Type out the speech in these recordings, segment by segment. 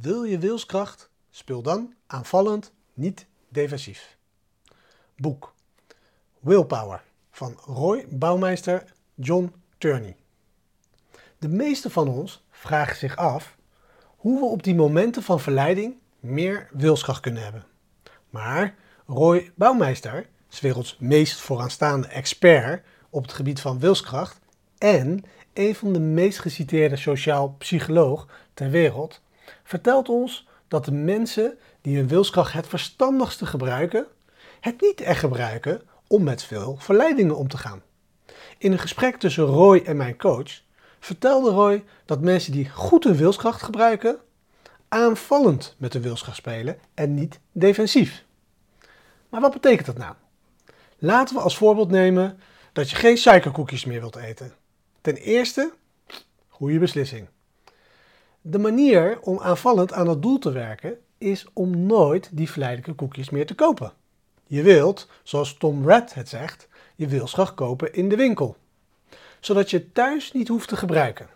Wil je wilskracht? Speel dan aanvallend, niet defensief. Boek Willpower van Roy Bouwmeister John Turney. De meeste van ons vragen zich af hoe we op die momenten van verleiding meer wilskracht kunnen hebben. Maar Roy Bouwmeister, 's werelds meest vooraanstaande expert op het gebied van wilskracht en een van de meest geciteerde sociaal psycholoog ter wereld, vertelt ons dat de mensen die hun wilskracht het verstandigste gebruiken, het niet echt gebruiken om met veel verleidingen om te gaan. In een gesprek tussen Roy en mijn coach vertelde Roy dat mensen die goed hun wilskracht gebruiken, aanvallend met de wilskracht spelen en niet defensief. Maar wat betekent dat nou? Laten we als voorbeeld nemen dat je geen suikerkoekjes meer wilt eten. Ten eerste, goede beslissing. De manier om aanvallend aan het doel te werken is om nooit die verleidelijke koekjes meer te kopen. Je wilt, zoals Tom Red het zegt, je wilskracht kopen in de winkel, zodat je thuis niet hoeft te gebruiken.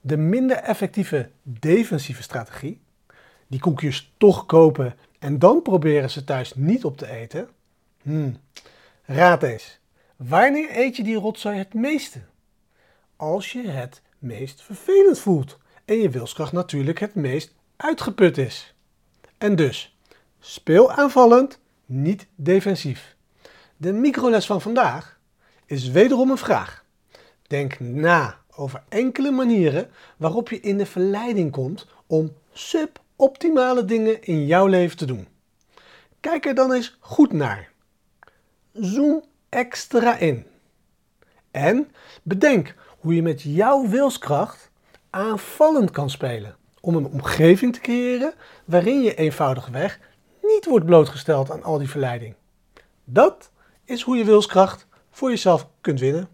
De minder effectieve defensieve strategie, die koekjes toch kopen en dan proberen ze thuis niet op te eten. Hmm. Raad eens, wanneer eet je die rotzooi het meeste? Als je het meest vervelend voelt en je wilskracht natuurlijk het meest uitgeput is. En dus, speel aanvallend, niet defensief. De microles van vandaag is wederom een vraag. Denk na over enkele manieren waarop je in de verleiding komt om suboptimale dingen in jouw leven te doen. Kijk er dan eens goed naar. Zoom extra in. En bedenk hoe je met jouw wilskracht aanvallend kan spelen. Om een omgeving te creëren waarin je eenvoudigweg niet wordt blootgesteld aan al die verleiding. Dat is hoe je wilskracht voor jezelf kunt winnen.